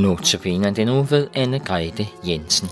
Notabene den uge ved Anne-Grethe Jensen.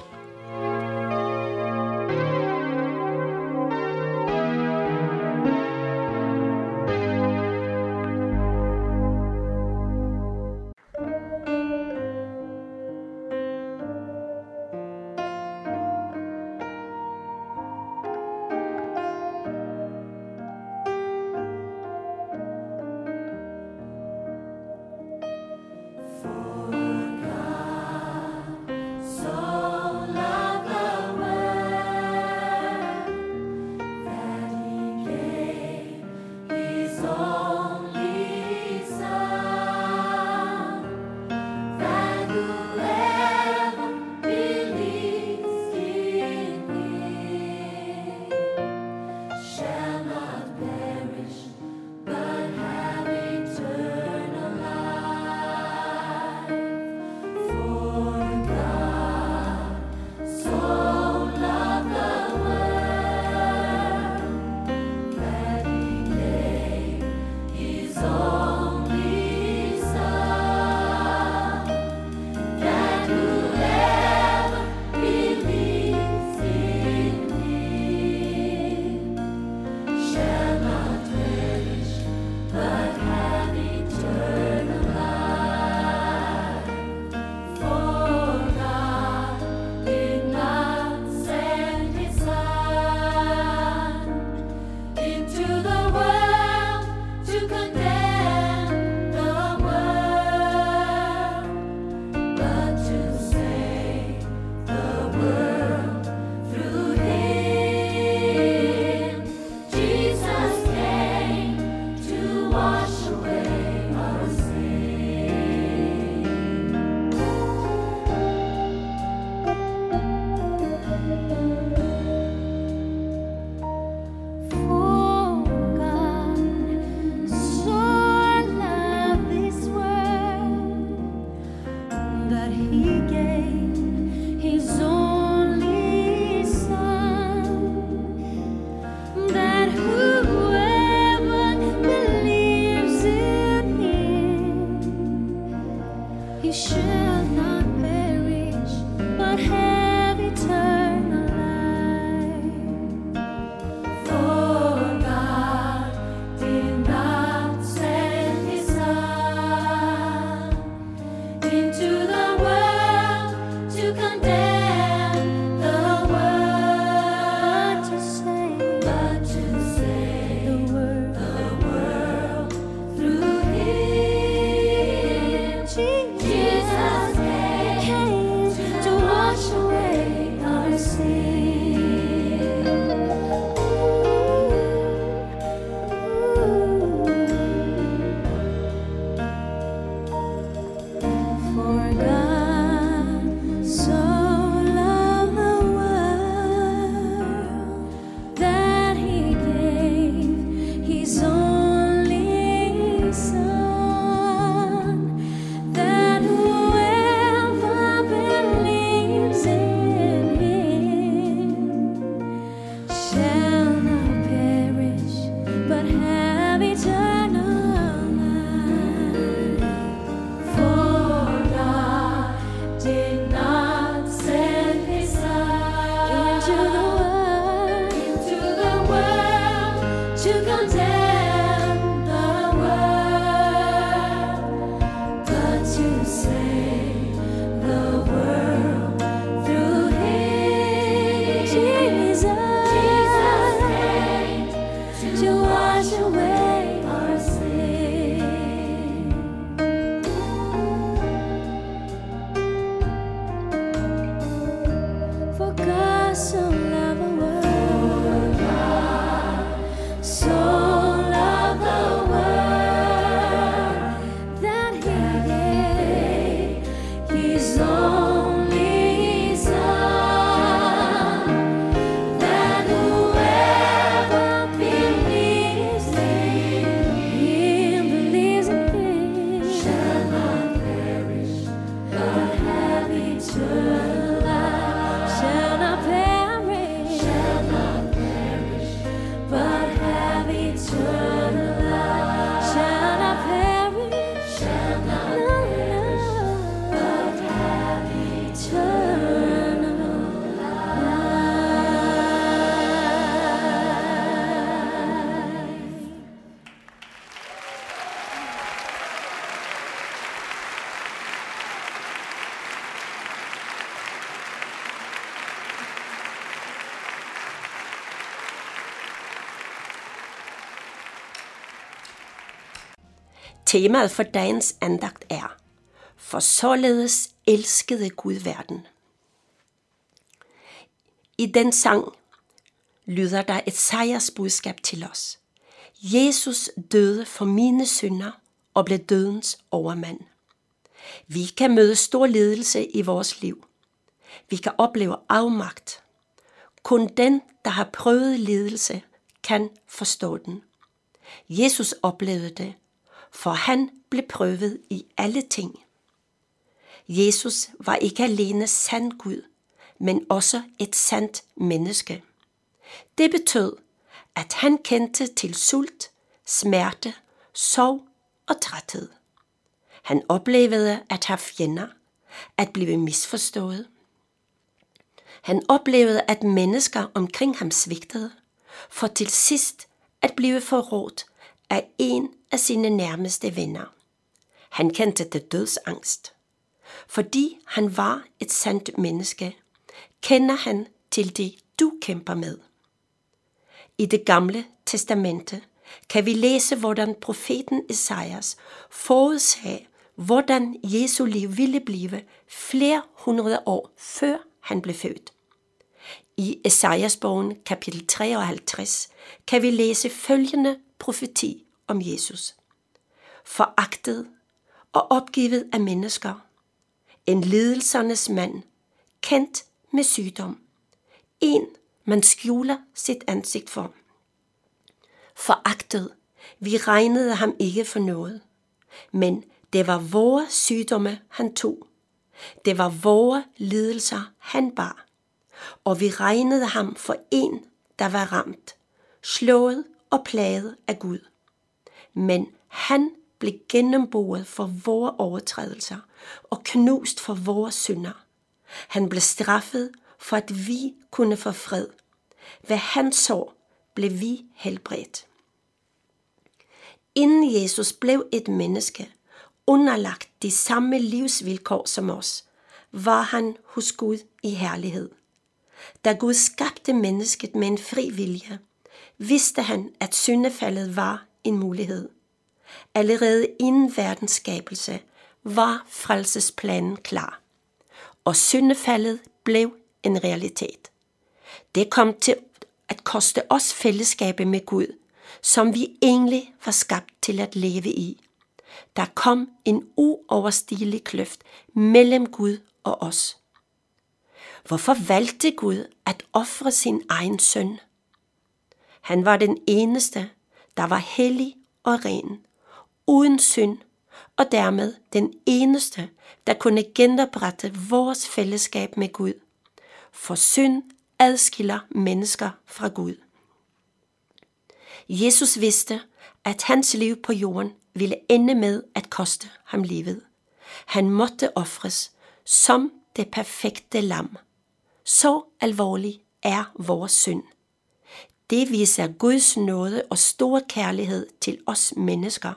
but have eternity. Temaet for dagens andagt er, for således elskede Gud verden. I den sang lyder der et sejrsbudskab til os. Jesus døde for mine synder og blev dødens overmand. Vi kan møde stor lidelse i vores liv. Vi kan opleve afmagt. Kun den, der har prøvet lidelse, kan forstå den. Jesus oplevede det, for han blev prøvet i alle ting. Jesus var ikke alene sand Gud, men også et sandt menneske. Det betød, at han kendte til sult, smerte, sorg og træthed. Han oplevede at have fjender, at blive misforstået. Han oplevede, at mennesker omkring ham svigtede, for til sidst at blive forrådt af en af sine nærmeste venner. Han kendte det dødsangst. Fordi han var et sandt menneske, kender han til det, du kæmper med. I det gamle testamente kan vi læse, hvordan profeten Esajas forudsagde, hvordan Jesu liv ville blive flere hundrede år før han blev født. I Esajas bogen kapitel 53 kan vi læse følgende profeti om Jesus. Foragtet og opgivet af mennesker. En lidelsernes mand, kendt med sygdom. En, man skjuler sit ansigt for. Foragtet, vi regnede ham ikke for noget. Men det var vores sygdomme, han tog. Det var vores lidelser, han bar. Og vi regnede ham for en, der var ramt, slået og plaget af Gud. Men han blev gennemboret for vores overtrædelser og knust for vores synder. Han blev straffet for at vi kunne få fred. Hvad han så, blev vi helbredt. Inden Jesus blev et menneske, underlagt de samme livsvilkår som os, var han hos Gud i herlighed. Da Gud skabte mennesket med en fri vilje, vidste han, at syndefaldet var en mulighed. Allerede inden verdens skabelse var frelsesplanen klar, og syndefaldet blev en realitet. Det kom til at koste os fællesskabet med Gud, som vi egentlig var skabt til at leve i. Der kom en uoverstigelig kløft mellem Gud og os. Hvorfor valgte Gud at ofre sin egen søn? Han var den eneste, der var hellig og ren, uden synd, og dermed den eneste, der kunne genoprette vores fællesskab med Gud. For synd adskiller mennesker fra Gud. Jesus vidste, at hans liv på jorden ville ende med at koste ham livet. Han måtte ofres som det perfekte lam. Så alvorlig er vores synd. Det viser Guds nåde og stor kærlighed til os mennesker.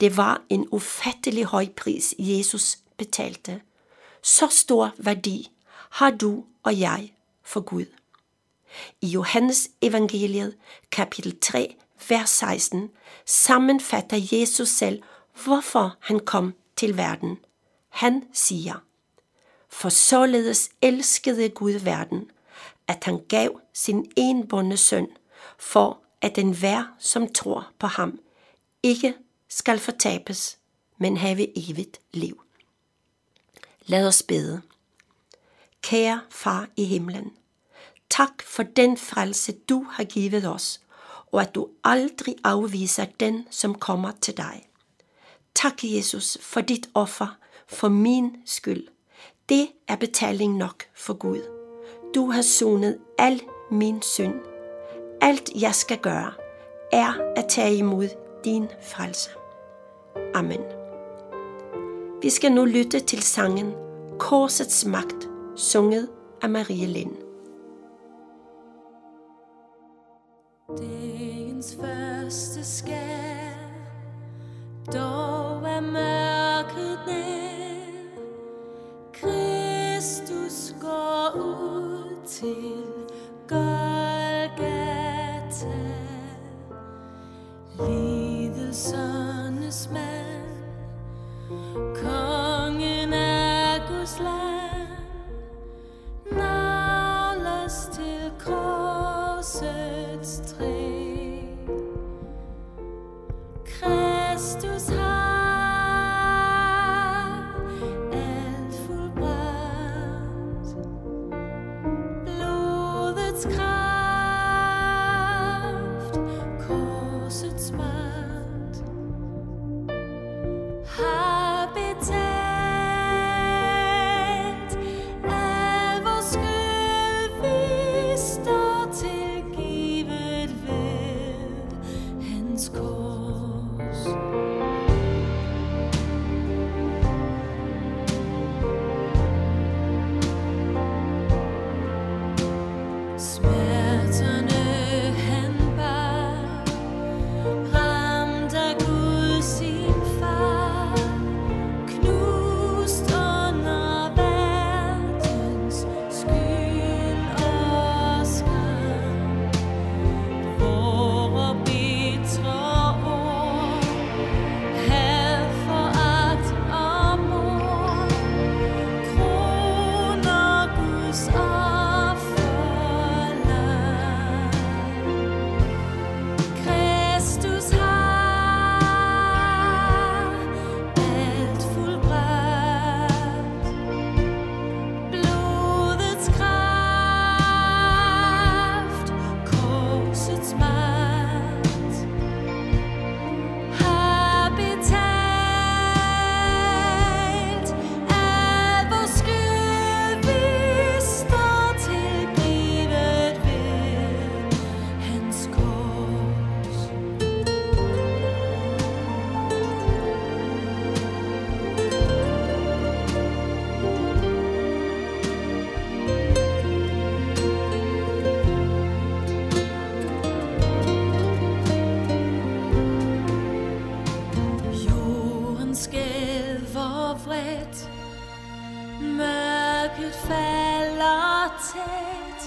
Det var en ufattelig høj pris, Jesus betalte. Så stor værdi har du og jeg for Gud. I Johannes evangeliet kapitel 3, vers 16, sammenfatter Jesus selv, hvorfor han kom til verden. Han siger, For således elskede Gud verden, at han gav sin enbundne søn, for at den hver, som tror på ham, ikke skal fortabes, men have evigt liv. Lad os bede. Kære far i himlen, tak for den frelse, du har givet os, og at du aldrig afviser den, som kommer til dig. Tak, Jesus, for dit offer, for min skyld. Det er betaling nok for Gud. Du har sonet al min synd. Alt jeg skal gøre, er at tage imod din frelse. Amen. Vi skal nu lytte til sangen Korsets magt, sunget af Marie Lind. Dagens første skær Dog er mørket ned. Kristus går ud til Golgata. Lidelsernes mand Kom Herzkraft. Skælver vredt Mørket falder tæt.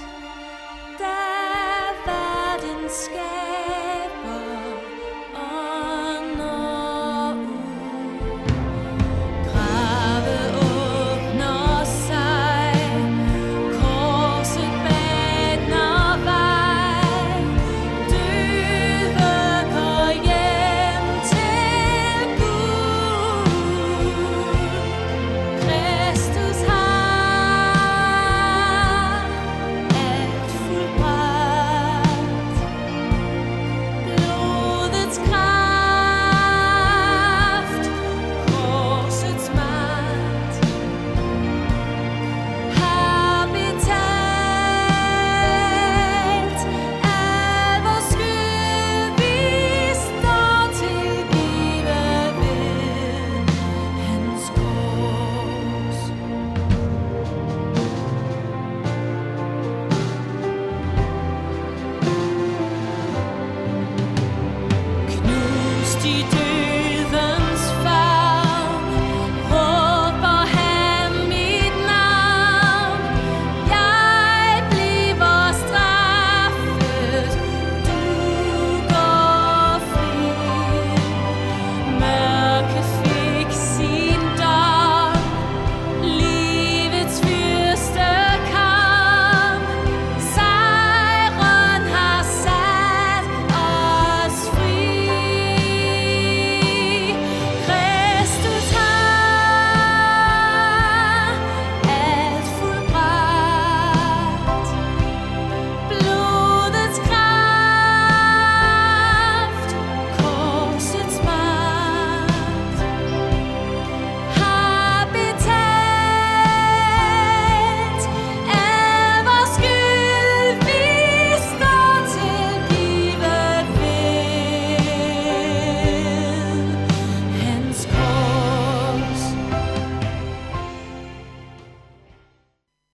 Da verden skal